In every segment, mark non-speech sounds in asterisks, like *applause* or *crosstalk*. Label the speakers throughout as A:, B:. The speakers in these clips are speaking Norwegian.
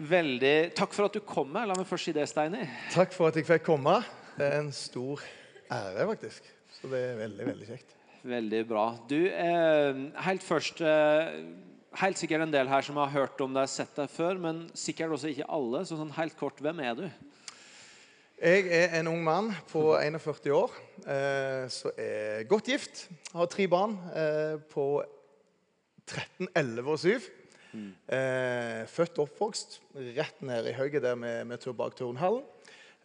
A: Veldig Takk for at du kom. La meg først si det, Steini.
B: Takk for at jeg fikk komme. Det er en stor ære, faktisk. Så det er veldig, veldig kjekt.
A: Veldig bra. Du, eh, helt først eh, Helt sikkert en del her som har hørt om deg, sett deg før, men sikkert også ikke alle. Så sånn helt kort, hvem er du?
B: Jeg er en ung mann på 41 år eh, som er godt gift. Har tre barn eh, på 13, 11 og 7. Eh, født og oppvokst rett nede i høyet der med, med tur bak turnhallen.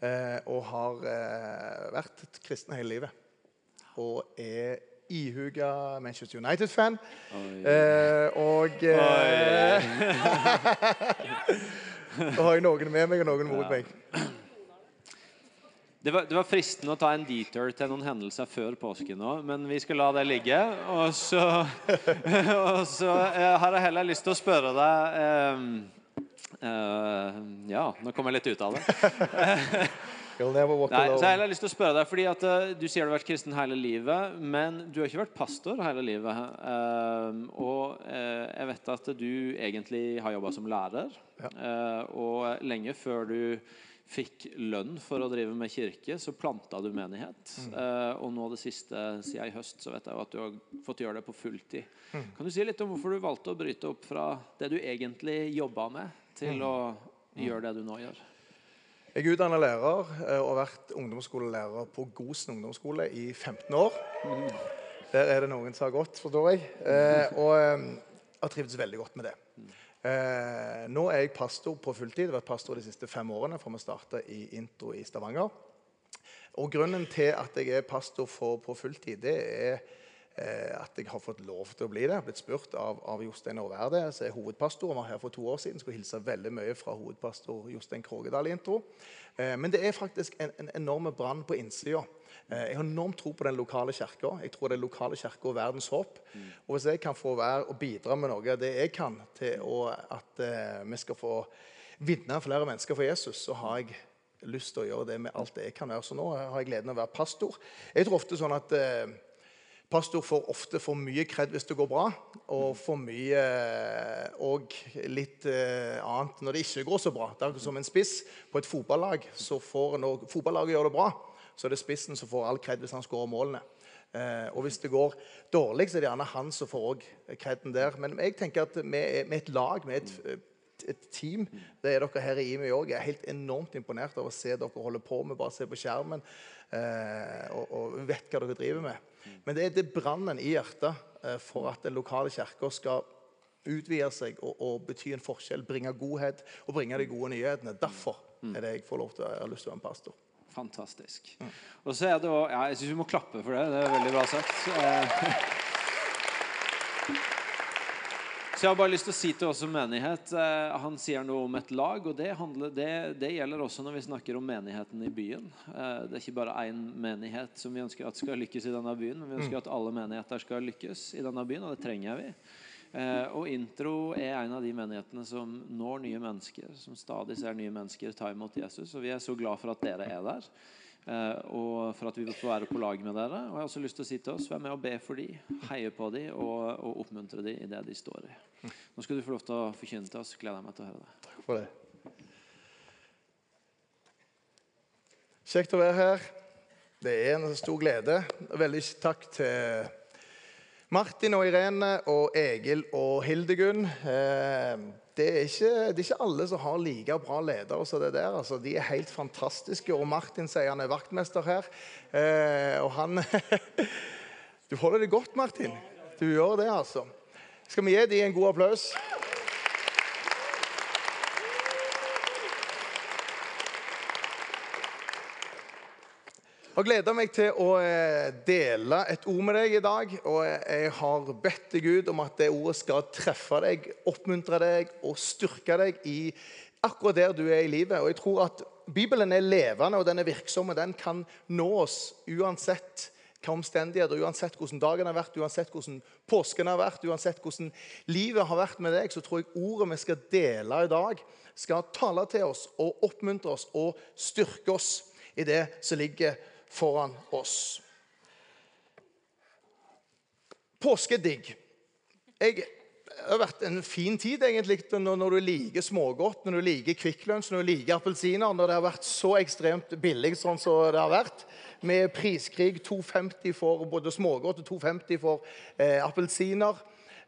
B: Eh, og har eh, vært kristen hele livet. Og er ihuga Manchester United-fan. Eh, og eh, Da *laughs* har jeg noen med meg og noen mot meg.
A: Det var, det var fristende å ta en detour til noen hendelser før påske nå, men vi skal la det ligge. Og så, *laughs* og så jeg har jeg heller lyst til å spørre deg eh, eh, Ja, nå kom jeg litt ut av det. *laughs*
B: You'll never walk
A: Nei, så jeg har lyst til å spørre deg, fordi at eh, Du sier du har vært kristen hele livet, men du har ikke vært pastor hele livet. Eh, og eh, jeg vet at du egentlig har jobba som lærer. Eh, og lenge før du fikk lønn for å drive med kirke, så planta du menighet. Eh, og nå det siste siden i høst så vet jeg jo at du har fått gjøre det på fulltid. Kan du si litt om hvorfor du valgte å bryte opp fra det du egentlig jobba med, til å gjøre det du nå gjør?
B: Jeg er utdannet lærer eh, og har vært ungdomsskolelærer på Gosen ungdomsskole i 15 år. Der er det noen som har gått, forstår jeg. Eh, og eh, har trivdes veldig godt med det. Eh, nå er jeg pastor på fulltid. Jeg har vært pastor de siste fem årene fra vi starta i Intro i Stavanger. Og Grunnen til at jeg er pastor for, på fulltid, det er eh, at jeg har fått lov til å bli det. Jeg har blitt spurt av, av Jostein Aarverde, som er hovedpastor. Han var her for to år siden. Skulle hilse veldig mye fra hovedpastor Jostein Krogedal i intro. Eh, men det er faktisk en, en enorm brann på innsida. Eh, jeg har enormt tro på den lokale kirka. Jeg tror den lokale kirka er verdens håp. Og hvis jeg kan få være og bidra med noe av det jeg kan til å, at eh, vi skal få vinne flere mennesker for Jesus, så har jeg lyst til å gjøre det med alt det jeg kan gjøre. Så nå har jeg gleden av å være pastor. Jeg tror ofte sånn at eh, pastor får ofte for mye kred hvis det går bra, og for mye eh, og litt eh, annet når det ikke går så bra. Det er som en spiss på et fotballag. så får Når fotballaget gjør det bra, så er det spissen som får all kred hvis han skårer målene. Eh, og hvis det går dårlig, så er det gjerne han som får også kreden der. Men jeg tenker at vi er, et lag, er et, et team. Det er dere her i IMI òg. Jeg er helt enormt imponert av å se dere holde på med bare se på skjermen eh, og, og vet hva dere driver med. Men det er det brannen i hjertet eh, for at den lokale kirka skal utvide seg og, og bety en forskjell, bringe godhet og bringe de gode nyhetene. Derfor er det jeg får lov til å, har lyst til å være en pastor.
A: Fantastisk. Og så er det også, ja, Jeg syns vi må klappe for det. Det er veldig bra sagt. Eh, *laughs* Så jeg har bare lyst til å si til oss som menighet eh, Han sier noe om et lag, og det, handler, det, det gjelder også når vi snakker om menigheten i byen. Eh, Det er ikke bare én menighet som vi ønsker at skal lykkes i denne byen, men vi ønsker at alle menigheter skal lykkes i denne byen, og det trenger vi. Eh, Og Intro er en av de menighetene som når nye mennesker, som stadig ser nye mennesker ta imot Jesus. Og vi er så glad for at dere er der. Eh, og for at vi får være på lag med dere. Og jeg har også lyst til å si til oss, Vær med og be for dem, heie på dem og, og oppmuntre dem i det de står i. Nå skal du få lov til å forkynne til oss. Gleder jeg meg til å høre det.
B: Takk for det. Kjekt å være her. Det er en stor glede. Veldig takk til Martin og Irene og Egil og Hildegunn. Eh, Det er, ikke, det er ikke alle som har like bra ledere som det der. Altså, de er helt fantastiske. Og Martin sier han er vaktmester her. Eh, og han *laughs* Du holder det godt, Martin. Du gjør det, altså. Skal vi gi dem en god applaus? Har gleda meg til å eh, dele et ord med deg i dag. Og jeg har bedt deg Gud om at det ordet skal treffe deg, oppmuntre deg og styrke deg i akkurat der du er i livet. Og jeg tror at Bibelen er levende og den er virksom, og den kan nå oss uansett hva omstendigheter, uansett hvordan dagen har vært, uansett hvordan påsken har vært, uansett hvordan livet har vært med deg, så tror jeg ordet vi skal dele i dag, skal tale til oss og oppmuntre oss og styrke oss i det som ligger foran oss. Påske er digg. Jeg det har vært en fin tid egentlig når du liker smågodt, når du liker Kvikk Lunsj, når du liker appelsiner. Når det har vært så ekstremt billig sånn som det har vært. Med priskrig 2,50 for både smågodt og 2,50 for eh, appelsiner.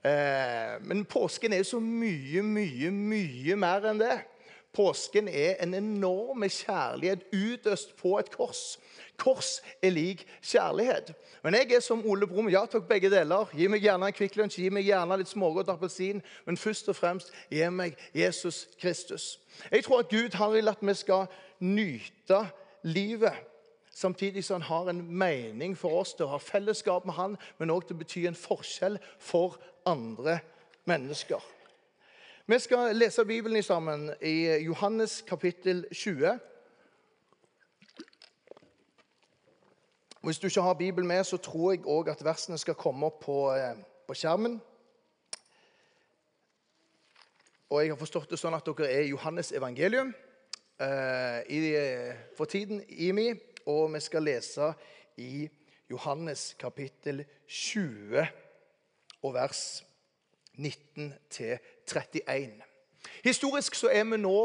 B: Eh, men påsken er jo så mye, mye, mye mer enn det. Påsken er en enorm kjærlighet utøst på et kors. Kors er lik kjærlighet. Men jeg er som Ole Brumm. Ja takk, begge deler. Gi meg gjerne en Kvikk Lunsj, gi meg gjerne litt smågodt appelsin. Men først og fremst, gi meg Jesus Kristus. Jeg tror at Gud har vil at vi skal nyte livet. Samtidig som han har en mening for oss til å ha fellesskap med han, men òg til å bety en forskjell for andre mennesker. Vi skal lese Bibelen sammen i Johannes kapittel 20. Hvis du ikke har Bibelen med, så tror jeg òg at versene skal komme opp på, eh, på, skjermen. Og jeg har forstått det sånn at dere er Johannes evangelium eh, i, for tiden i meg. Og vi skal lese i Johannes kapittel 20 og vers 19 31. Historisk så er vi nå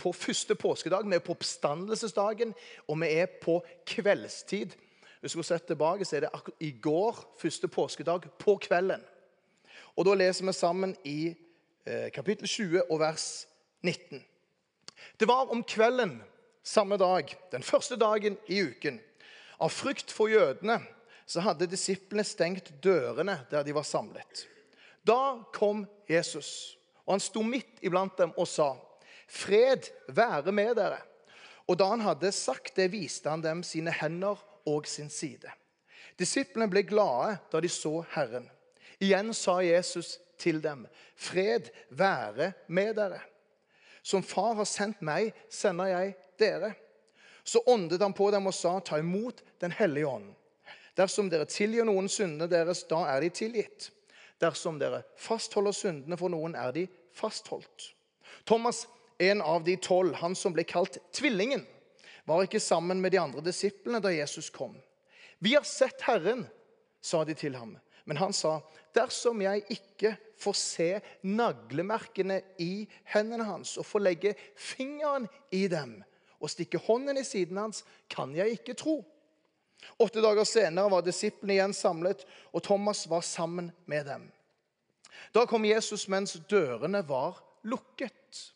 B: på første påskedag. Vi er på oppstandelsesdagen, og vi er på kveldstid. Hvis vi sett tilbake, så er det i går, første påskedag, på kvelden. Og Da leser vi sammen i eh, kapittel 20 og vers 19. Det var om kvelden samme dag, den første dagen i uken. Av frykt for jødene så hadde disiplene stengt dørene der de var samlet. Da kom Jesus, og han sto midt iblant dem og sa, 'Fred være med dere.' Og da han hadde sagt det, viste han dem sine hender og sin side. Disiplene ble glade da de så Herren. Igjen sa Jesus til dem, 'Fred være med dere.' Som Far har sendt meg, sender jeg dere. Så åndet han på dem og sa, 'Ta imot Den hellige ånd.' Dersom dere tilgir noen syndene deres, da er de tilgitt. Dersom dere fastholder syndene for noen, er de fastholdt. Thomas, en av de tolv, han som ble kalt Tvillingen, var ikke sammen med de andre disiplene da Jesus kom. 'Vi har sett Herren', sa de til ham. Men han sa, 'Dersom jeg ikke får se naglemerkene i hendene hans' 'og får legge fingeren i dem og stikke hånden i siden hans, kan jeg ikke tro.' Åtte dager senere var disiplene igjen samlet, og Thomas var sammen med dem. Da kom Jesus mens dørene var lukket.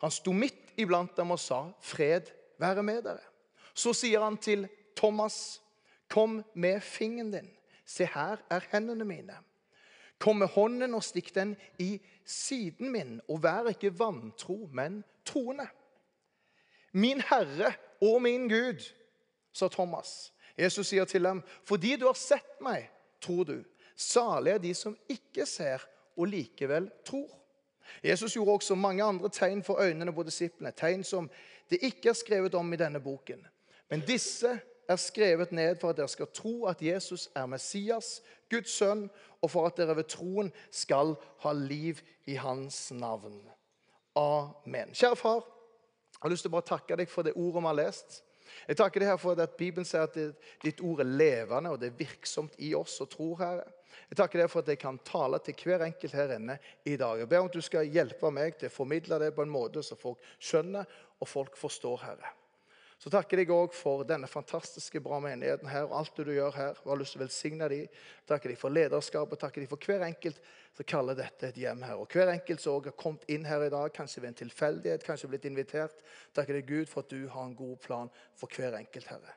B: Han sto midt iblant dem og sa, 'Fred være med dere. Så sier han til Thomas, 'Kom med fingeren din. Se, her er hendene mine.' 'Kom med hånden og stikk den i siden min, og vær ikke vantro, men troende.' 'Min Herre og min Gud', sa Thomas. Jesus sier til dem, 'Fordi du har sett meg, tror du.' Salig er de som ikke ser og likevel tror. Jesus gjorde også mange andre tegn for øynene på disiplene, tegn som det ikke er skrevet om i denne boken. Men disse er skrevet ned for at dere skal tro at Jesus er Messias, Guds sønn, og for at dere ved troen skal ha liv i hans navn. Amen. Kjære far, jeg har lyst til å bare takke deg for det ordet vi har lest. Jeg takker deg her for at Bibelen sier at ditt ord er levende og det er virksomt i oss og tror, Herre. Jeg takker deg for at jeg kan tale til hver enkelt her inne i dag. Jeg ber om at du skal hjelpe meg til å formidle det på en måte så folk skjønner og folk forstår, Herre. Så takker jeg òg for denne fantastiske bra menigheten her og alt det du gjør her. Jeg har lyst til å velsigne dem. Takker deg for lederskap og takker deg for hver enkelt som kaller dette et hjem her. Og hver enkelt som òg har kommet inn her i dag, kanskje ved en tilfeldighet, kanskje blitt invitert. Takker deg, Gud, for at du har en god plan for hver enkelt, Herre.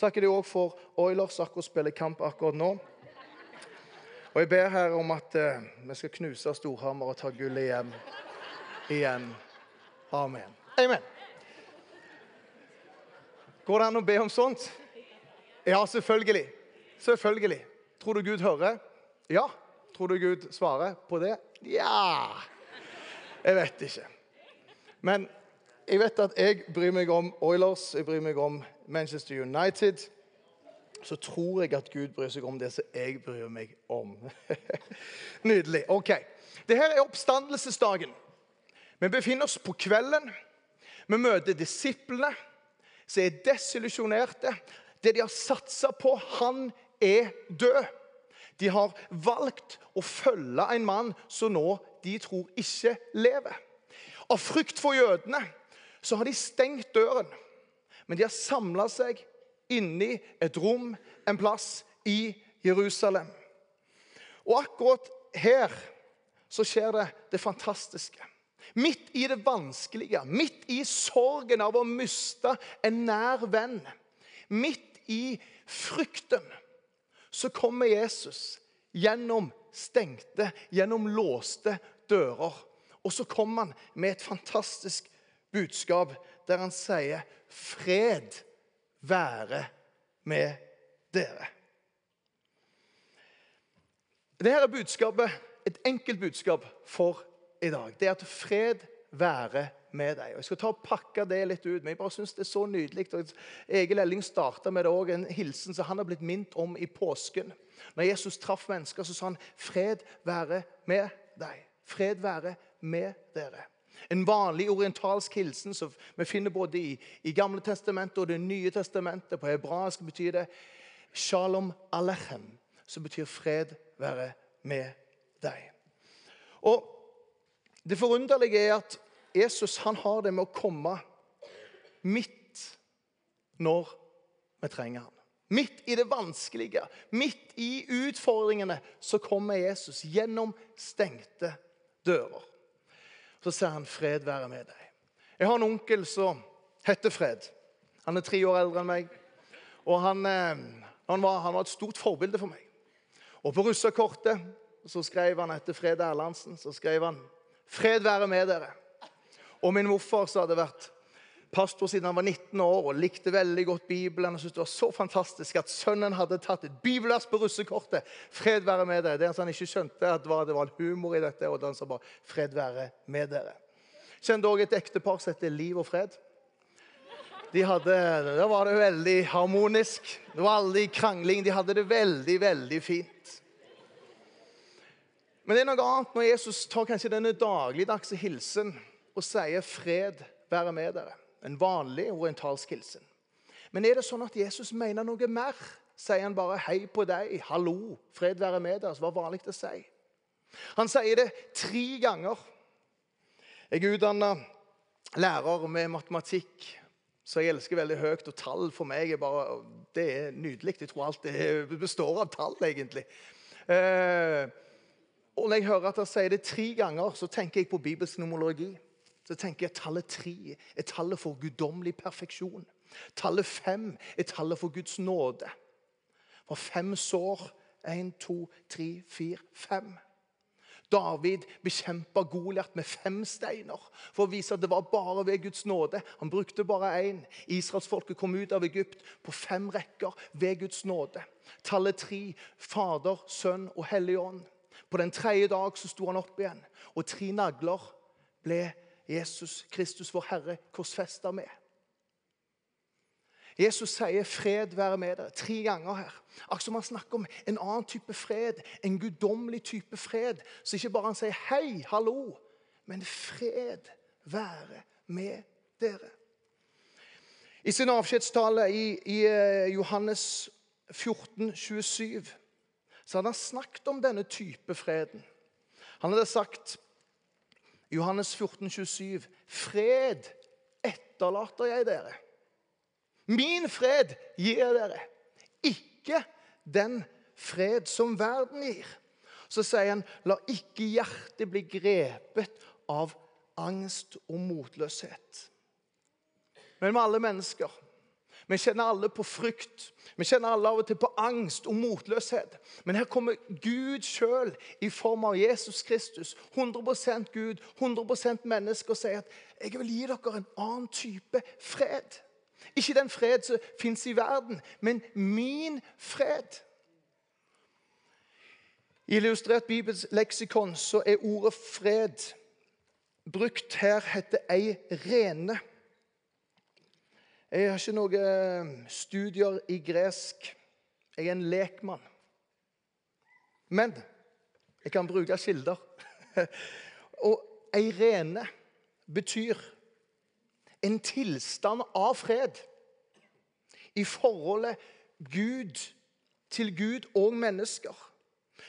B: Takker deg òg for Oilers akkurat spiller kamp akkurat nå. Og jeg ber her om at eh, vi skal knuse Storhamar og ta gullet hjem igjen. Amen. Amen. Går det an å be om sånt? Ja, selvfølgelig. Selvfølgelig. Tror du Gud hører? Ja. Tror du Gud svarer på det? Ja. Jeg vet ikke. Men jeg vet at jeg bryr meg om Oilers, jeg bryr meg om Manchester United. Så tror jeg at Gud bryr seg om det som jeg bryr meg om. *laughs* Nydelig. Ok. Dette er oppstandelsesdagen. Vi befinner oss på kvelden. Vi møter disiplene som er desillusjonerte. Det de har satsa på, han er død. De har valgt å følge en mann som nå de tror ikke lever. Av frykt for jødene så har de stengt døren, men de har samla seg inni et rom, en plass i Jerusalem. Og akkurat her så skjer det det fantastiske. Midt i det vanskelige, midt i sorgen av å miste en nær venn, midt i frykten, så kommer Jesus gjennom stengte, gjennom låste dører. Og så kommer han med et fantastisk budskap der han sier 'Fred være med dere'. Dette er budskapet, et enkelt budskap for i dag. Det er at fred være med deg. Og Jeg skal ta og pakke det litt ut, men jeg bare synes det er så nydelig. Egil Elling starta med det også, en hilsen som han har blitt minnet om i påsken. Når Jesus traff mennesker, så sa han 'Fred være med deg'. Fred være med dere. En vanlig orientalsk hilsen som vi finner både i, i Gamle testamentet og Det nye testamentet. På hebraisk betyr det 'shalom alechem', som betyr 'fred være med deg'. Og Det forunderlige er at Jesus han har det med å komme midt når vi trenger ham. Midt i det vanskelige, midt i utfordringene, så kommer Jesus gjennom stengte dører. Så sier han 'Fred være med deg'. Jeg har en onkel som heter Fred. Han er tre år eldre enn meg. Og han, eh, han, var, han var, et stort forbilde for meg. Og på russekortet så skrev han etter Fred Erlandsen så skrev han 'Fred være med dere'. Og min morfar som hadde vært pastor siden han var 19 år og likte veldig godt Bibelen. og syntes Det var så fantastisk at sønnen hadde tatt et bibelvers på russekortet. 'Fred være med dere'. Det han ikke skjønte, at det var, var humor i dette. og han sa bare 'Fred være med dere'. Kjente òg et ektepar som heter Liv og Fred. De hadde, Da var det veldig harmonisk. Det var aldri krangling. De hadde det veldig, veldig fint. Men det er noe annet når Jesus tar kanskje denne dagligdagse hilsen og sier 'fred være med dere'. En vanlig orientalsk hilsen. Men er det sånn at Jesus mener noe mer? Sier han bare 'hei på deg', 'hallo', 'fred være med dere', som var vanlig å si? Han sier det tre ganger. Jeg er utdanna lærer med matematikk, så jeg elsker veldig høyt. Og tall for meg er bare, det er nydelig. Jeg tror alt det består av tall, egentlig. Eh, og når jeg hører at han sier det tre ganger, så tenker jeg på bibelsk nomologi så tenker jeg at tallet tre er tallet for guddommelig perfeksjon. Tallet fem er tallet for Guds nåde. For fem sår én, to, tre, fire, fem. David bekjempa Goliat med fem steiner for å vise at det var bare ved Guds nåde. Han brukte bare én. Israelsfolket kom ut av Egypt på fem rekker ved Guds nåde. Tallet tre Fader, Sønn og Hellig Ånd. På den tredje dag så sto han opp igjen, og tre nagler ble Jesus Kristus, vår Herre, korsfesta med. Jesus sier 'fred være med dere' tre ganger her. Akkurat som han snakker om en annen type fred, en guddommelig type fred. Så ikke bare han sier 'hei, hallo', men 'fred være med dere'. I sin avskjedstale i, i eh, Johannes 14, 27, så han snakket om denne type freden. Han hadde sagt Johannes 14, 27. Fred etterlater jeg dere. Min fred gir jeg dere. Ikke den fred som verden gir. Så sier han, la ikke hjertet bli grepet av angst og motløshet. Men med alle mennesker vi kjenner alle på frykt. Vi kjenner alle av og til på angst og motløshet. Men her kommer Gud sjøl i form av Jesus Kristus, 100% Gud, 100% menneske, og sier at 'jeg vil gi dere en annen type fred'. Ikke den fred som fins i verden, men min fred. I Illustrert Bibels leksikon så er ordet 'fred' brukt her heter 'ei rene'. Jeg har ikke noen eh, studier i gresk. Jeg er en lekmann. Men jeg kan bruke kilder. *laughs* Og ei rene betyr en tilstand av fred i forholdet Gud til Gud og mennesker.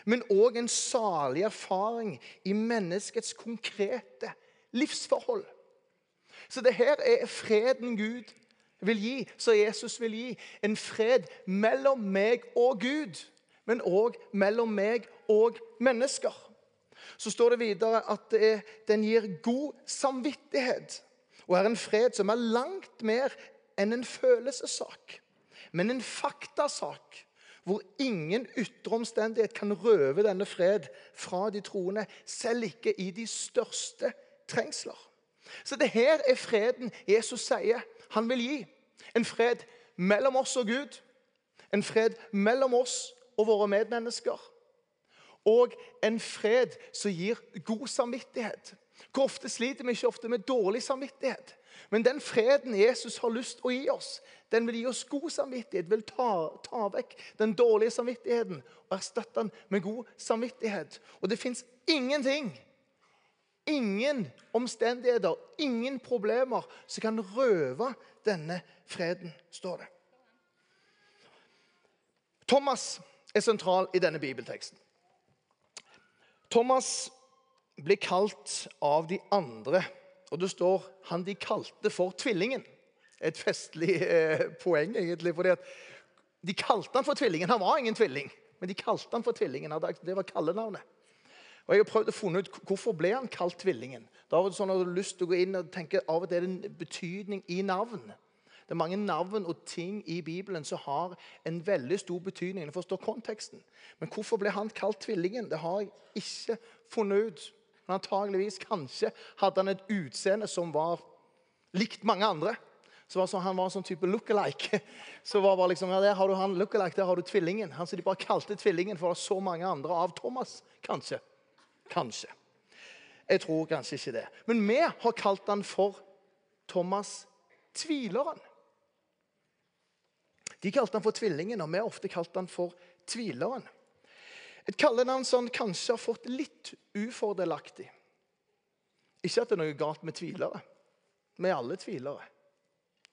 B: men òg en salig erfaring i menneskets konkrete livsforhold. Så det her er freden Gud vil gi, som Jesus vil gi. En fred mellom meg og Gud, men òg mellom meg og mennesker. Så står det videre at det, den gir god samvittighet. Og er en fred som er langt mer enn en følelsessak, men en faktasak. Hvor ingen ytre omstendighet kan røve denne fred fra de troende, selv ikke i de største trengsler. Så det her er freden Jesus sier han vil gi. En fred mellom oss og Gud. En fred mellom oss og våre medmennesker. Og en fred som gir god samvittighet. Hvor ofte sliter vi ikke ofte med dårlig samvittighet? Men den freden Jesus har lyst å gi oss, den vil gi oss god samvittighet. Vil ta, ta vekk den dårlige samvittigheten og erstatte den med god samvittighet. Og det fins ingenting ingen omstendigheter, ingen problemer som kan røve denne freden, står det. Thomas er sentral i denne bibelteksten. Thomas blir kalt av de andre, og det står 'han de kalte for tvillingen'. Et festlig eh, poeng, egentlig. fordi De kalte han for tvillingen. Han var ingen tvilling, men de kalte han for tvillingen. Det var kallenavnet. Og jeg har prøvd å finne ut Hvorfor ble han kalt tvillingen? Da var det sånn at du lyst til å gå inn og tenke av og til er det en betydning i navn. Det er mange navn og ting i Bibelen som har en veldig stor betydning. Det forstår konteksten. Men hvorfor ble han kalt tvillingen? Det har jeg ikke funnet ut. Men antageligvis, kanskje, hadde han et utseende som var likt mange andre. Så var sånn, Han var en sånn type look-alike. *laughs* Så var bare liksom, ja, Der har du han look-alike, der har du tvillingen. Han som de bare kalte tvillingen, for det var så mange andre av Thomas, kanskje. Kanskje. Jeg tror kanskje ikke det. Men vi har kalt han for Thomas tvileren. De kalte han for tvillingen, og vi har ofte kalt han for tvileren. Et kallenavn som han kanskje har fått litt ufordelaktig. Ikke at det er noe galt med tvilere. Vi er alle tvilere,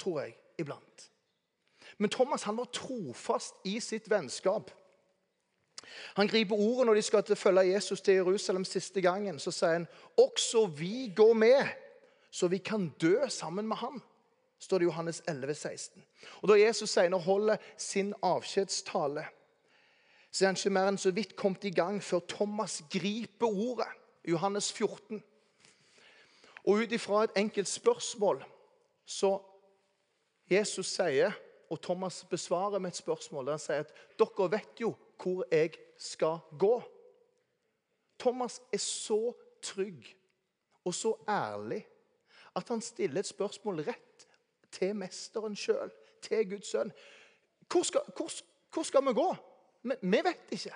B: tror jeg, iblant. Men Thomas han var trofast i sitt vennskap. Han griper ordet når de skal til følge Jesus til Jerusalem siste gangen. Så sier han også vi går med, så vi kan dø sammen med ham. står det i Johannes 11, 16. Og Da Jesus senere holder sin avskjedstale, så er han ikke mer enn så vidt kommet i gang før Thomas griper ordet. Johannes 14. Og ut ifra et enkelt spørsmål så Jesus sier, og Thomas besvarer med et spørsmål. der Han sier at dere vet jo hvor jeg skal gå. Thomas er så trygg og så ærlig at han stiller et spørsmål rett til mesteren sjøl, til Guds sønn. Hvor skal, hvor, hvor skal vi gå? Vi, vi vet ikke.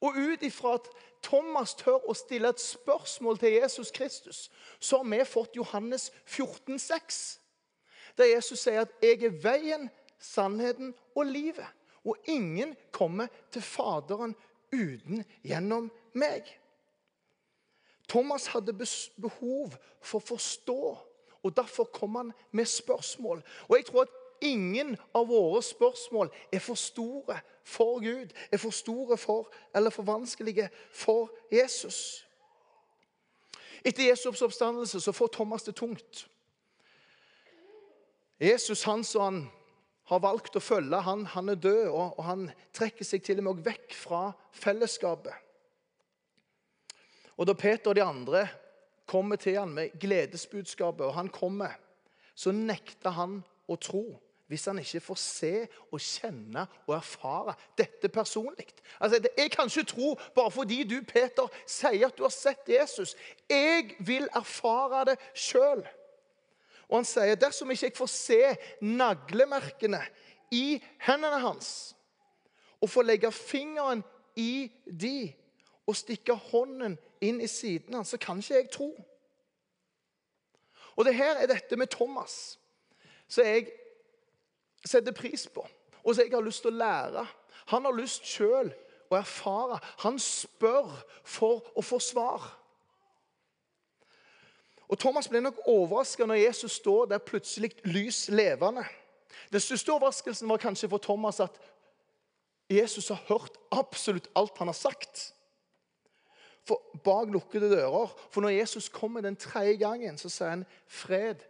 B: Og ut ifra at Thomas tør å stille et spørsmål til Jesus Kristus, så har vi fått Johannes 14, 14,6, der Jesus sier at 'jeg er veien, sannheten og livet'. Og ingen kommer til Faderen uten gjennom meg. Thomas hadde behov for å forstå, og derfor kom han med spørsmål. Og jeg tror at ingen av våre spørsmål er for store for Gud, er for store for, eller for vanskelige for Jesus. Etter Jesu oppstandelse så får Thomas det tungt. Jesus han så han har valgt å følge han, han er død, og, og han trekker seg til og med vekk fra fellesskapet. Og Da Peter og de andre kommer til han med gledesbudskapet, og han kommer, så nekter han å tro hvis han ikke får se og kjenne og erfare dette personlig. Altså, jeg kan ikke tro bare fordi du Peter, sier at du har sett Jesus. Jeg vil erfare det sjøl. Og han sier, 'Dersom ikke jeg får se naglemerkene i hendene hans' 'og får legge fingeren i de og stikke hånden inn i siden hans, så kan ikke jeg tro.' Og det her er dette med Thomas som jeg setter pris på, og som jeg har lyst til å lære. Han har lyst sjøl å erfare. Han spør for å få svar. Og Thomas ble nok overraska når Jesus står der plutselig lys levende. Den største overraskelsen var kanskje for Thomas at Jesus har hørt absolutt alt han har sagt. For bak lukkede dører. For når Jesus kommer den tredje gangen, så sier han 'Fred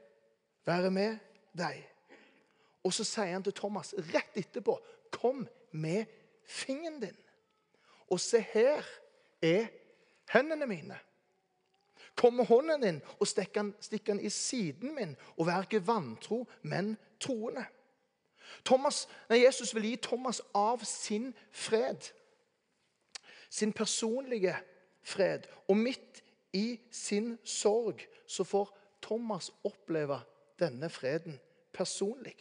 B: være med deg'. Og så sier han til Thomas rett etterpå 'Kom med fingeren din'. Og se her er hendene mine. Kom med hånden din og stikk den, stikk den i siden min, og vær ikke vantro, men troende. Thomas, nei, Jesus vil gi Thomas av sin fred. Sin personlige fred. Og midt i sin sorg så får Thomas oppleve denne freden personlig.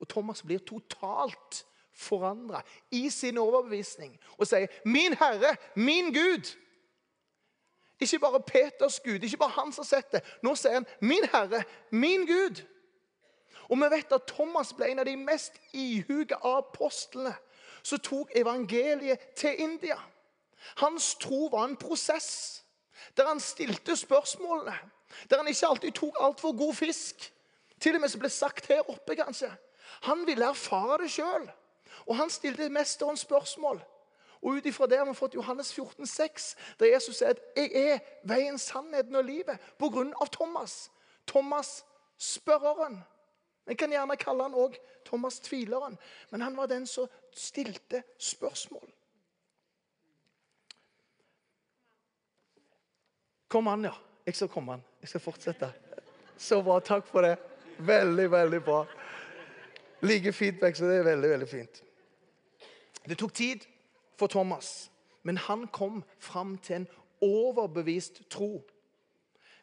B: Og Thomas blir totalt forandra i sin overbevisning og sier 'Min Herre, min Gud'. Ikke bare Peters Gud, ikke bare han som har sett det. Nå sier han 'Min Herre, min Gud'. Og vi vet at Thomas ble en av de mest ihuga apostlene som tok evangeliet til India. Hans tro var en prosess der han stilte spørsmålene. Der han ikke alltid tok altfor god fisk. Til og med som ble sagt her oppe, kanskje. Han ville erfare det sjøl. Og han stilte mesteren spørsmål. Og ut ifra det har vi fått Johannes 14, 14,6, der Jesus sier at 'jeg er veien, sannheten og livet' på grunn av Thomas. Thomas spørreren. En kan gjerne kalle han òg Thomas tvileren. Men han var den som stilte spørsmål. Kom an, ja. Jeg skal komme an. Jeg skal fortsette. Så bra. Takk for det. Veldig, veldig bra. Like feedback, så det er veldig, veldig fint. Det tok tid for Thomas, men han kom fram til en overbevist tro.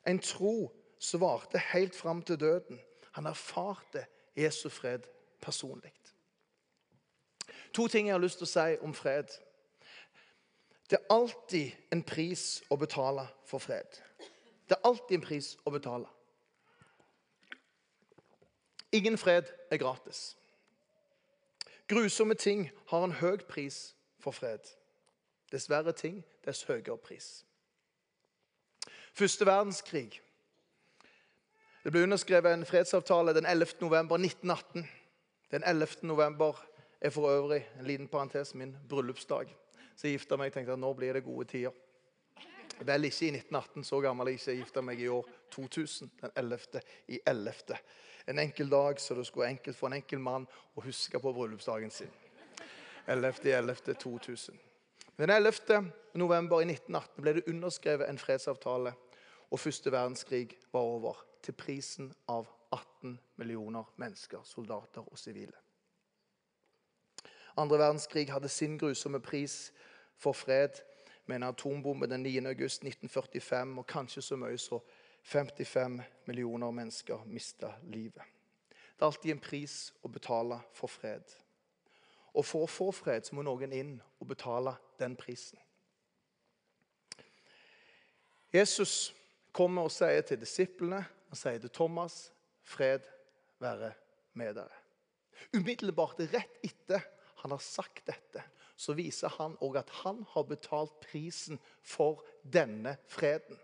B: En tro som varte helt fram til døden. Han erfarte Jesu fred personlig. To ting jeg har lyst til å si om fred. Det er alltid en pris å betale for fred. Det er alltid en pris å betale. Ingen fred er gratis. Grusomme ting har en høy pris for fred. Dessverre ting, dess høyere pris. Første verdenskrig. Det ble underskrevet en fredsavtale den 11. november 1918. Den 11. november er for øvrig en liten parentes min bryllupsdag. Så jeg gifta meg og tenkte at nå blir det gode tider. Vel ikke i 1918, så gammel jeg ikke. Jeg gifta meg i år 2000, den 11. i 11. En enkel dag så det skulle enkelt for en enkel mann å huske på bryllupsdagen sin. 11.11.2000. Den 11. november i 1918 ble det underskrevet en fredsavtale, og første verdenskrig var over. Til prisen av 18 millioner mennesker, soldater og sivile. Andre verdenskrig hadde sin grusomme pris for fred med en atombombe den 9. august 1945, og kanskje så mye så 55 millioner mennesker mista livet. Det er alltid en pris å betale for fred. Og for å få fred så må noen inn og betale den prisen. Jesus kommer og sier til disiplene og sier til Thomas, 'Fred være med dere'. Umiddelbart rett etter han har sagt dette, så viser han òg at han har betalt prisen for denne freden.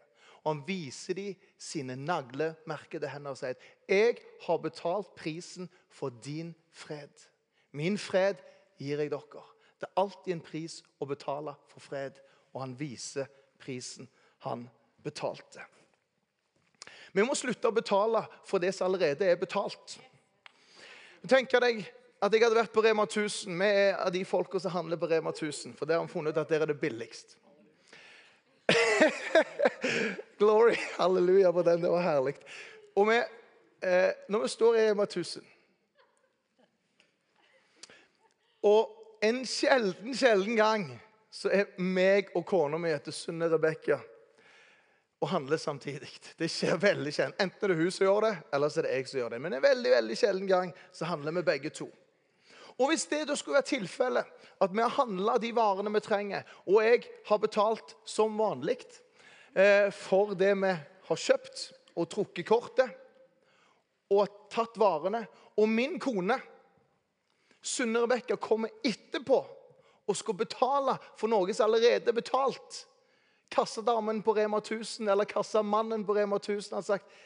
B: Og han viser dem sine naglemerkede hender og sier 'Jeg har betalt prisen for din fred'. Min fred gir jeg dere. Det er alltid en pris å betale for fred, og han viser prisen han betalte. Vi må slutte å betale for det som allerede er betalt. Tenk deg at jeg hadde vært på Rema 1000. Vi er av de folka som handler på Rema 1000, for der har vi funnet ut at der er det billigst. *laughs* Glory, halleluja på den. Det var herlig. Og vi, eh, når vi står i Rema 1000 Og en sjelden, sjelden gang så er meg og kona mi heter Sunne Rebekka og handler samtidig. Det skjer veldig sjelden. Enten er det hun som gjør det, eller så er det jeg som gjør det. Men en veldig veldig sjelden gang så handler vi begge to. Og Hvis det da skulle være tilfellet, at vi har handla de varene vi trenger, og jeg har betalt som vanlig eh, for det vi har kjøpt, og trukket kortet, og tatt varene, og min kone Sunne Rebekka kommer etterpå og skal betale for noe som allerede er betalt. Kassadamen på Rema 1000 eller kassamannen på Rema 1000 har sagt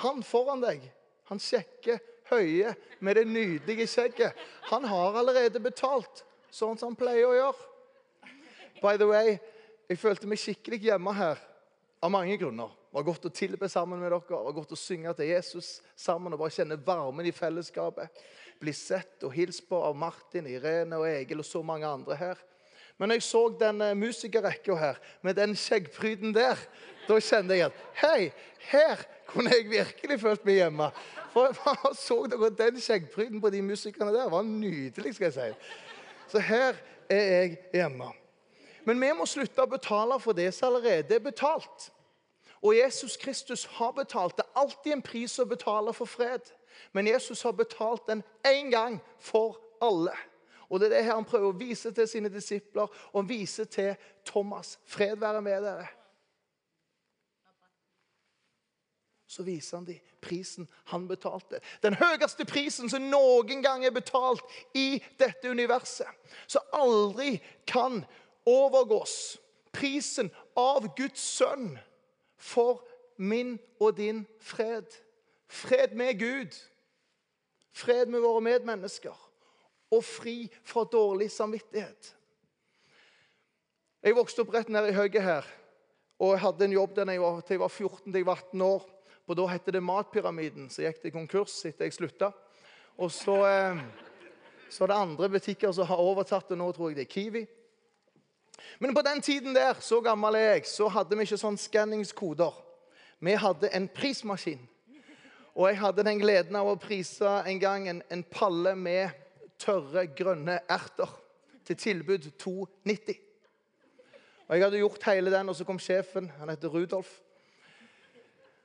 B: han foran deg, han sjekker høye med det nydelige skjegget. Han har allerede betalt. sånn som han pleier å gjøre. By the way, jeg følte meg skikkelig hjemme her av mange grunner. Det var godt å tilbe sammen med dere, det var godt å synge til Jesus sammen og bare kjenne varmen i fellesskapet. Bli sett og hilst på av Martin, Irene og Egil og så mange andre her. Men når jeg så den eh, musikerrekka her med den skjeggpryden der, da kjente jeg at hei, her kunne jeg virkelig følt meg hjemme. For Så dere den skjeggpryden på de musikerne der? Det var nydelig, skal jeg si. Så her er jeg hjemme. Men vi må slutte å betale for det som allerede er betalt. Og Jesus Kristus har betalt. Det er alltid en pris å betale for fred. Men Jesus har betalt den én gang for alle. Og Det er det her han prøver å vise til sine disipler og vise til Thomas. Fred være med dere. Så viser han dem prisen han betalte. Den høyeste prisen som noen gang er betalt i dette universet. Som aldri kan overgås. Prisen av Guds sønn for min og din fred. Fred med Gud. Fred med våre medmennesker og fri fra dårlig samvittighet. Jeg vokste opp rett nede i høyet her, og jeg hadde en jobb der jeg var, til jeg var 14 til jeg var 18 år. Og Da het det Matpyramiden. Så gikk det konkurs etter jeg slutta. Og så, eh, så er det andre butikker som har overtatt det. Nå tror jeg det er Kiwi. Men på den tiden der, så gammel er jeg, så hadde vi ikke sånn skanningskoder. Vi hadde en prismaskin. Og jeg hadde den gleden av å prise en gang en, en palle med tørre, grønne erter til tilbud 2,90. Og Jeg hadde gjort hele den, og så kom sjefen. Han heter Rudolf.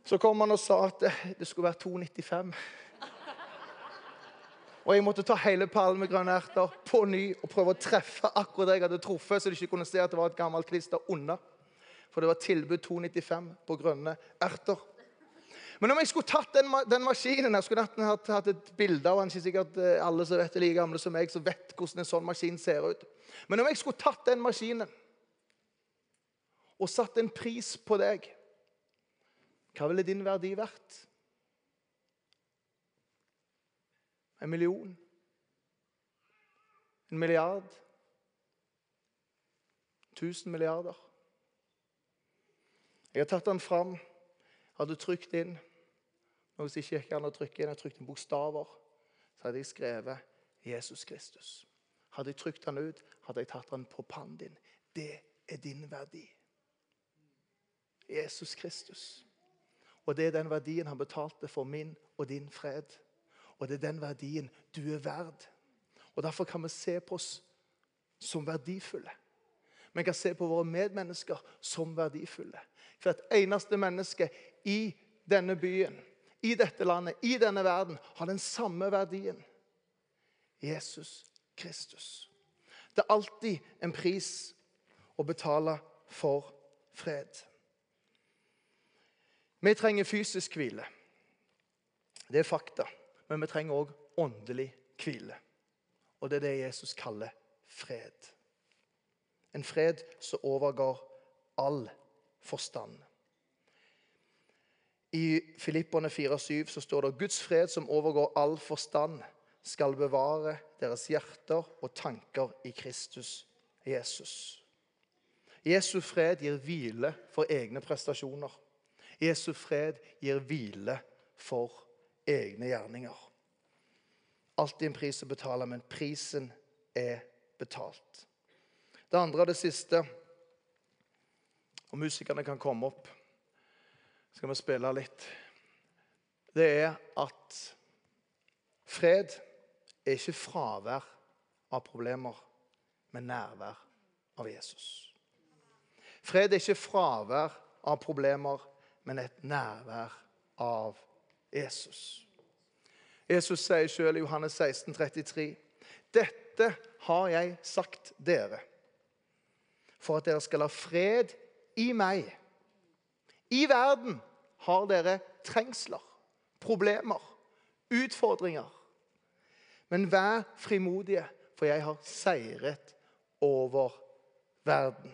B: Så kom han og sa at det skulle være 2,95. Og jeg måtte ta hele pallen med grønne erter på ny og prøve å treffe akkurat det jeg hadde truffet, så de ikke kunne se at det var et gammelt klister under. For det var tilbud 2,95 på grønne erter. Men om jeg skulle tatt den, den maskinen jeg skulle hatt, hatt et bilde av den, ikke sikkert eh, alle som vet det like gamle som meg, som vet hvordan en sånn maskin ser ut. Men om jeg skulle tatt den maskinen og satt en pris på deg, hva ville din verdi vært? En million? En milliard? Tusen milliarder? Jeg har tatt den fram hadde trykt inn noe hvis ikke gikk an å trykke inn, jeg trykte inn bokstaver, så hadde jeg skrevet 'Jesus Kristus'. Hadde jeg trykt han ut, hadde jeg tatt han på pannen din. Det er din verdi. Jesus Kristus. Og det er den verdien han betalte for min og din fred. Og det er den verdien du er verd. Og Derfor kan vi se på oss som verdifulle. Vi kan se på våre medmennesker som verdifulle. For et eneste menneske i denne byen, i dette landet, i denne verden, har den samme verdien. Jesus Kristus. Det er alltid en pris å betale for fred. Vi trenger fysisk hvile. Det er fakta. Men vi trenger òg åndelig hvile. Og det er det Jesus kaller fred. En fred som overgår all forstand. I Filippene 4,7 så står det Guds fred som overgår all forstand, skal bevare deres hjerter og tanker i Kristus Jesus. Jesu fred gir hvile for egne prestasjoner. Jesu fred gir hvile for egne gjerninger. Alltid en pris å betale, men prisen er betalt. Det andre og det siste, og musikerne kan komme opp skal vi spille litt. Det er at fred er ikke fravær av problemer, men nærvær av Jesus. Fred er ikke fravær av problemer, men et nærvær av Jesus. Jesus sier selv i Johannes 16, 33, Dette har jeg sagt dere, for at dere skal ha fred i meg. I verden har dere trengsler, problemer, utfordringer. Men vær frimodige, for jeg har seiret over verden.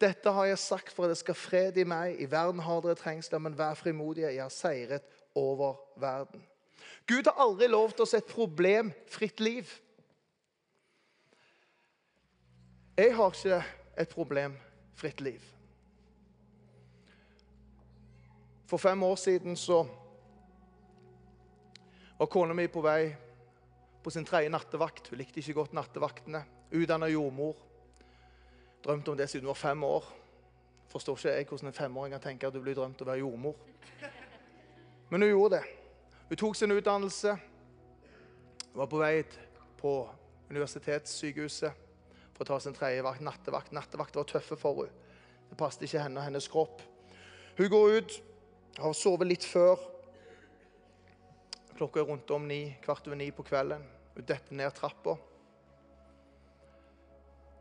B: Dette har jeg sagt for at det skal fred i meg. I verden har dere trengsler, men vær frimodige. Jeg har seiret over verden. Gud har aldri lovt oss et problemfritt liv. Jeg har ikke et problemfritt liv. For fem år siden så var kona mi på vei på sin tredje nattevakt. Hun likte ikke godt nattevaktene. Utdanna jordmor. Drømte om det siden hun var fem år. Forstår ikke jeg hvordan en femåring kan tenke at du blir drømt å være jordmor. Men hun gjorde det. Hun tok sin utdannelse, var på vei på universitetssykehuset for å ta sin tredje vakt, nattevakt. Nattevakt var tøffe for henne. Det passet ikke henne og hennes kropp. Hun går ut, har sovet litt før. Klokka er rundt om ni, kvart over ni på kvelden. Hun detter ned trappa.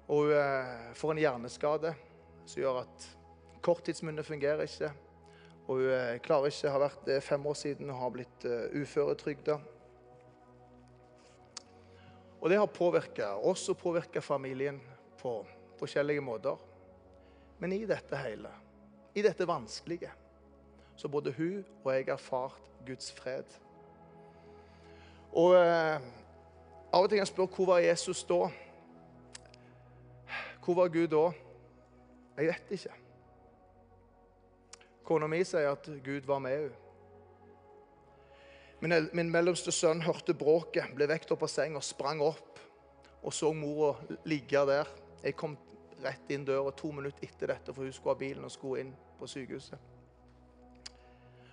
B: Og hun eh, får en hjerneskade som gjør at korttidsminnet fungerer ikke. Og hun eh, klarer ikke, har vært det fem år siden og har blitt uføretrygda. Og det har påvirka oss og påvirka familien på forskjellige måter. Men i dette hele, i dette vanskelige, så både hun og jeg erfart Guds fred. Og eh, av og til kan jeg spørre hvor var Jesus da? Hvor var Gud da? Jeg vet ikke. Kona mi sier at Gud var med henne. Min, min mellomste sønn hørte bråket, ble vekt opp av seng og sprang opp og så mora ligge der. Jeg kom rett inn døra to minutter etter dette, for hun skulle ha bilen og skulle inn på sykehuset.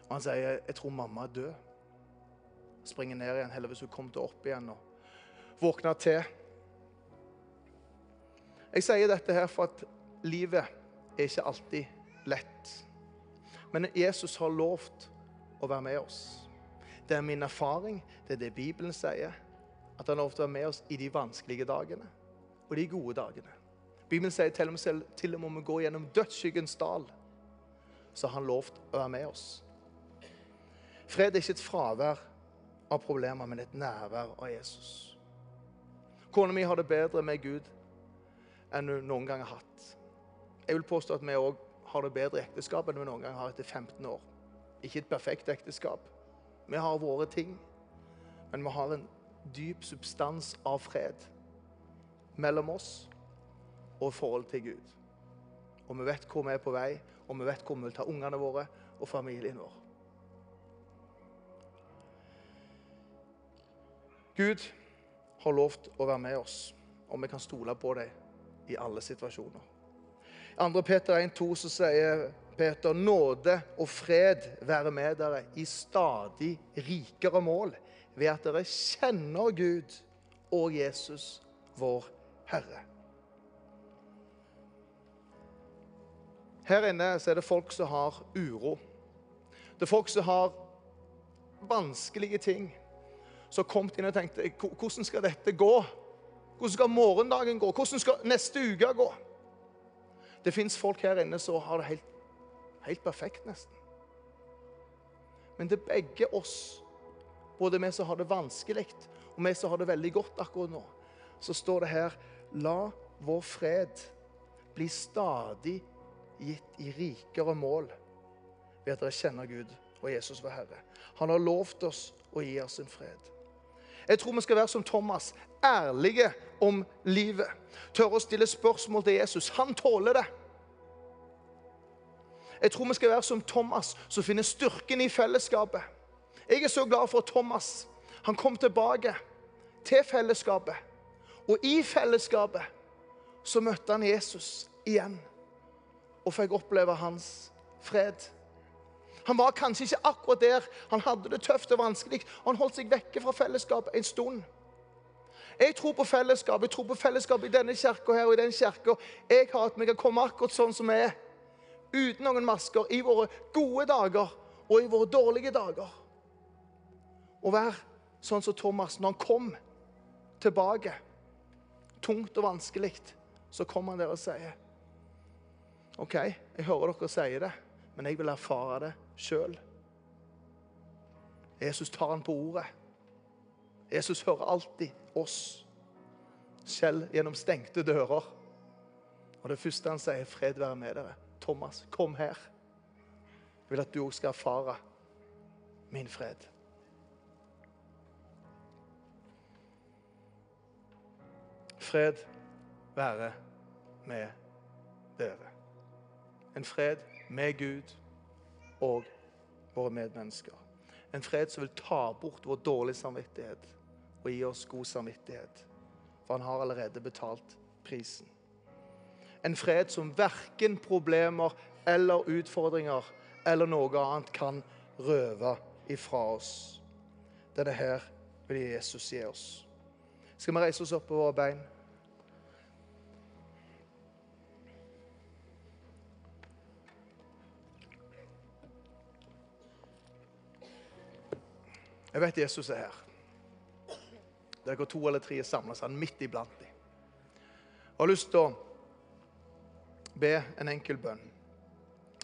B: Og Han sier jeg tror mamma er død. Springer ned igjen. Heldigvis hun kom til opp igjen og våkna til. Jeg sier dette her for at livet er ikke alltid lett. Men Jesus har lovt å være med oss. Det er min erfaring, det er det Bibelen sier. At han har lovt å være med oss i de vanskelige dagene og de gode dagene. Bibelen sier til og med, til og med om vi går gjennom dødsskyggens dal, så har han lovt å være med oss. Fred er ikke et fravær av problemer, men et nærvær av Jesus. Kona mi har det bedre med Gud enn vi noen gang har hatt. Jeg vil påstå at vi òg har det bedre i ekteskap enn vi noen gang har etter 15 år. Ikke et perfekt ekteskap. Vi har våre ting, men vi har en dyp substans av fred mellom oss og forholdet forhold til Gud. Og vi vet hvor vi er på vei, og vi vet hvor vi vil ta ungene våre og familien vår. Gud har lovt å være med oss, og vi kan stole på deg i alle situasjoner. I 2. Peter 1,2 så sier Peter nåde og fred være med dere i stadig rikere mål ved at dere kjenner Gud og Jesus, vår Herre. Her inne så er det folk som har uro. Det er folk som har vanskelige ting. Som kom inn og tenkte hvordan skal dette gå? Hvordan skal morgendagen gå? Hvordan skal neste uke gå? Det fins folk her inne som har det helt, helt perfekt, nesten. Men er begge oss, både vi som har det vanskelig, og vi som har det veldig godt akkurat nå, så står det her La vår fred bli stadig gitt i rikere mål ved at dere kjenner Gud og Jesus vår Herre. Han har lovt oss å gi oss en fred. Jeg tror vi skal være som Thomas, ærlige om livet. Tørre å stille spørsmål til Jesus. Han tåler det. Jeg tror vi skal være som Thomas, som finner styrken i fellesskapet. Jeg er så glad for Thomas han kom tilbake til fellesskapet. Og i fellesskapet så møtte han Jesus igjen og fikk oppleve hans fred. Han var kanskje ikke akkurat der. Han hadde det tøft og vanskelig. og Han holdt seg vekke fra fellesskapet en stund. Jeg tror på fellesskap. Jeg tror på fellesskap i denne kirka her og i den kirka jeg har, at vi kan komme akkurat sånn som vi er. Uten noen masker. I våre gode dager og i våre dårlige dager. Å være sånn som Thomas når han kom tilbake, tungt og vanskelig, så kommer han der og sier OK, jeg hører dere sier det, men jeg vil erfare det sjøl. Jesus tar han på ordet. Jesus hører alltid oss, selv gjennom stengte dører. Og det første han sier, 'Fred være med dere'. Thomas, kom her. Jeg vil at du òg skal erfare min fred. Fred være med dere. En fred med Gud og våre medmennesker. En fred som vil ta bort vår dårlige samvittighet og gi oss god samvittighet. For han har allerede betalt prisen. En fred som verken problemer eller utfordringer eller noe annet kan røve ifra oss. Denne her vil Jesus gi oss. Skal vi reise oss opp på våre bein? Jeg vet Jesus er her. Der går to eller tre samles han midt iblant dem. Jeg har lyst til å be en enkel bønn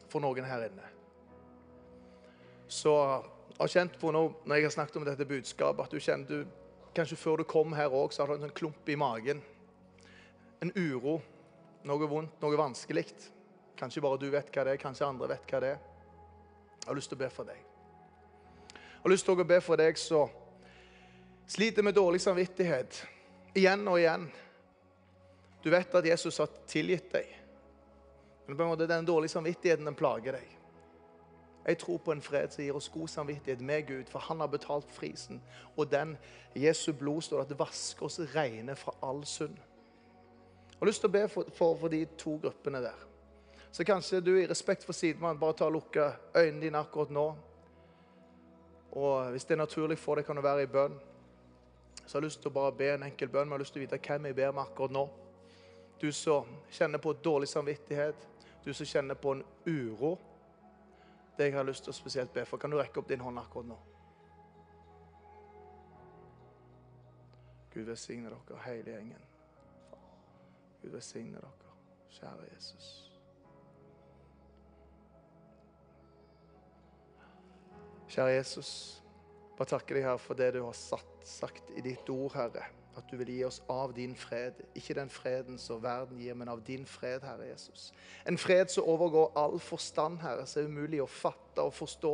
B: for noen her inne. Så jeg har kjent på nå, når jeg har snakket om dette budskapet, at du kjenner du, Kanskje før du kom her òg, så har du en sånn klump i magen. En uro. Noe vondt, noe vanskelig. Kanskje bare du vet hva det er, kanskje andre vet hva det er. Jeg har lyst til å be for deg. Jeg har lyst til å be for deg som sliter med dårlig samvittighet igjen og igjen. Du vet at Jesus har tilgitt deg. Men på en måte den dårlige samvittigheten den plager deg. Jeg tror på en fred som gir oss god samvittighet med Gud, for han har betalt frisen. Og den Jesu blod står at det vasker oss rene fra all synd. Jeg har lyst til å be for, for, for de to gruppene der. Så kanskje du i respekt for sidemann bare tar og lukker øynene dine akkurat nå. Og hvis det er naturlig for deg, kan du være i bønn. Så jeg har lyst til å bare be en enkel bønn, men jeg har lyst til å vite hvem jeg ber med akkurat nå. Du som kjenner på dårlig samvittighet, du som kjenner på en uro. Det jeg har lyst til å spesielt be for. Kan du rekke opp din hånd akkurat nå? Gud velsigne dere, hele gjengen. Gud velsigne dere, kjære Jesus. Kjære Jesus, bare takker deg her for det du har satt, sagt i ditt ord, Herre. At du vil gi oss av din fred. Ikke den freden som verden gir, men av din fred, Herre Jesus. En fred som overgår all forstand, Herre, som er umulig å fatte og forstå.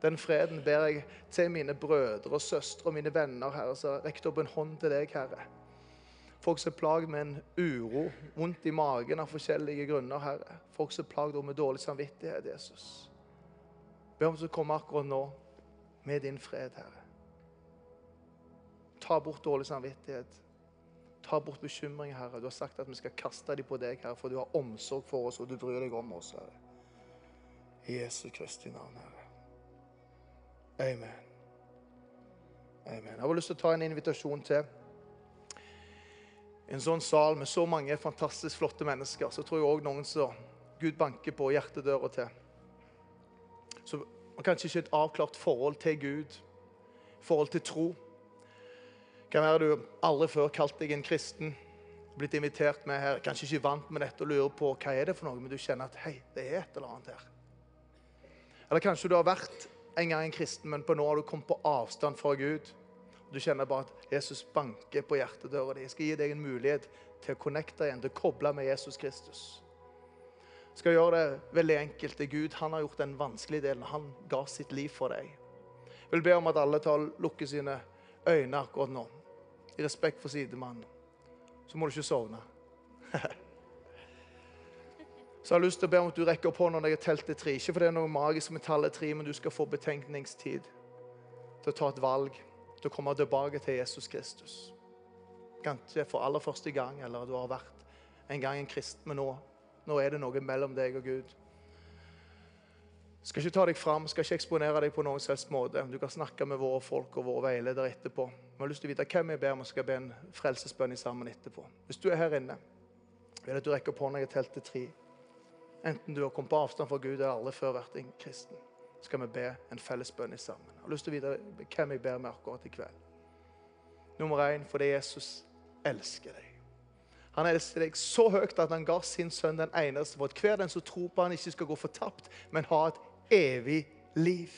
B: Den freden ber jeg til mine brødre og søstre og mine venner, Herre, som har rekt opp en hånd til deg, Herre. Folk som er plaget med en uro, vondt i magen av forskjellige grunner, Herre. Folk som er plaget med dårlig samvittighet, Jesus. Be om at du kommer akkurat nå med din fred, Herre. Ta bort dårlig samvittighet. Ta bort bekymring, Herre. Du har sagt at vi skal kaste dem på deg, Herre, for du har omsorg for oss, og du bryr deg om oss, Herre. I Jesu Kristi navn, Herre. Amen. Amen. Jeg har lyst til å ta en invitasjon til. En sånn sal med så mange fantastisk flotte mennesker, så tror jeg òg noen som Gud banker på hjertedøra til. Man kanskje ikke et avklart forhold til Gud, forhold til tro. Kan være du aldri før kalt deg en kristen, blitt invitert med her, kanskje ikke vant med dette og lurer på hva er det for noe, men du kjenner at hei, det er et eller annet her. Eller kanskje du har vært en gang en kristen, men på nå har du kommet på avstand fra Gud. Du kjenner bare at Jesus banker på hjertedøra di. Jeg skal gi deg en mulighet til å connecte igjen, til å koble med Jesus Kristus. Skal gjøre det veldig enkelt. Det er Gud han har gjort den vanskelige delen. Han ga sitt liv for deg. Jeg vil be om at alle tar lukker sine øyne akkurat nå. I respekt for sidemannen. Så må du ikke sovne. *laughs* Så jeg har lyst til å be om at du rekker opp hånda når jeg telt til tre. Ikke fordi det er noe magisk med tallet tre, men du skal få betenkningstid til å ta et valg, til å komme tilbake til Jesus Kristus. Kanskje for aller første gang, eller du har vært en gang en kristen, men nå, nå er det noe mellom deg og Gud. Skal ikke ta deg fram, skal ikke eksponere deg på noen selvs måte. Du kan snakke med våre folk og våre veiledere etterpå. Vi har lyst til å vite hvem jeg ber om skal be en frelsesbønn sammen etterpå. Hvis du er her inne, vil jeg at du rekker opp hånda. Har telt til tre. Enten du har kommet på avstand fra Gud eller aldri før vært en kristen, skal vi be en felles bønn sammen. Jeg har lyst til å vite hvem jeg ber med akkurat i kveld. Nummer én fordi Jesus elsker deg. Han elsker deg så høyt at han ga sin sønn den eneste for at hver den som tror på han ikke skal gå fortapt, men ha et evig liv.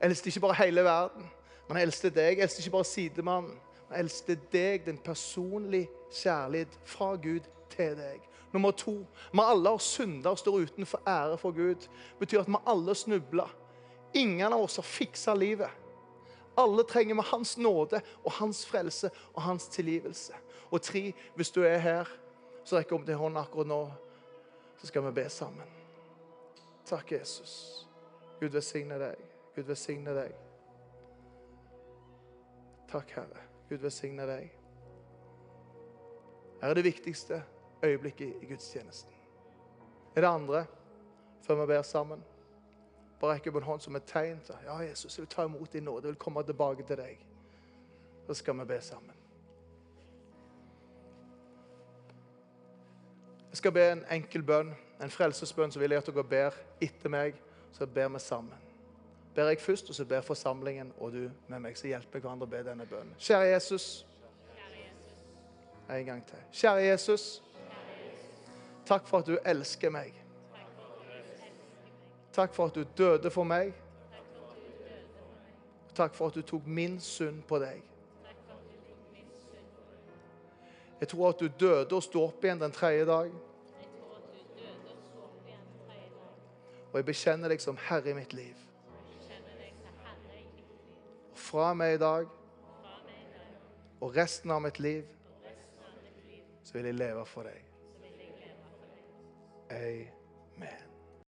B: Elsket ikke bare hele verden, men jeg eldste deg. Elsket ikke bare sidemannen. Jeg eldste deg, den personlige kjærlighet fra Gud til deg. Nummer to vi alle har synda og står utenfor ære for Gud. Det betyr at vi alle snubler. Ingen av oss har fiksa livet. Alle trenger vi Hans nåde og Hans frelse og Hans tilgivelse. Og tre, hvis du er her, så jeg opp til hånden akkurat nå, så skal vi be sammen. Takk, Jesus. Gud velsigne deg. Gud velsigne deg. Takk, Herre. Gud velsigne deg. Her er det viktigste øyeblikket i gudstjenesten. Er det andre før vi ber sammen? Bare rekk opp en hånd som et tegn ja, Jesus, jeg vil ta imot din nåde. Jeg vil komme tilbake til deg. Så skal vi be sammen. Jeg skal be en enkel bønn, en frelsesbønn, så vil jeg at dere ber etter meg. Så ber vi sammen. Ber jeg først, og så ber forsamlingen og du med meg. Så hjelper hverandre å be denne bønnen. Kjære Jesus. En gang til. Kjære Jesus. Takk for at du elsker meg. Takk for at du døde for meg. Takk for at du tok min synd på deg. Jeg tror at du døde og sto opp igjen den tredje dag. Og jeg bekjenner deg som herre i mitt liv. Og fra meg i dag og resten av mitt liv så vil jeg leve for deg. Amen.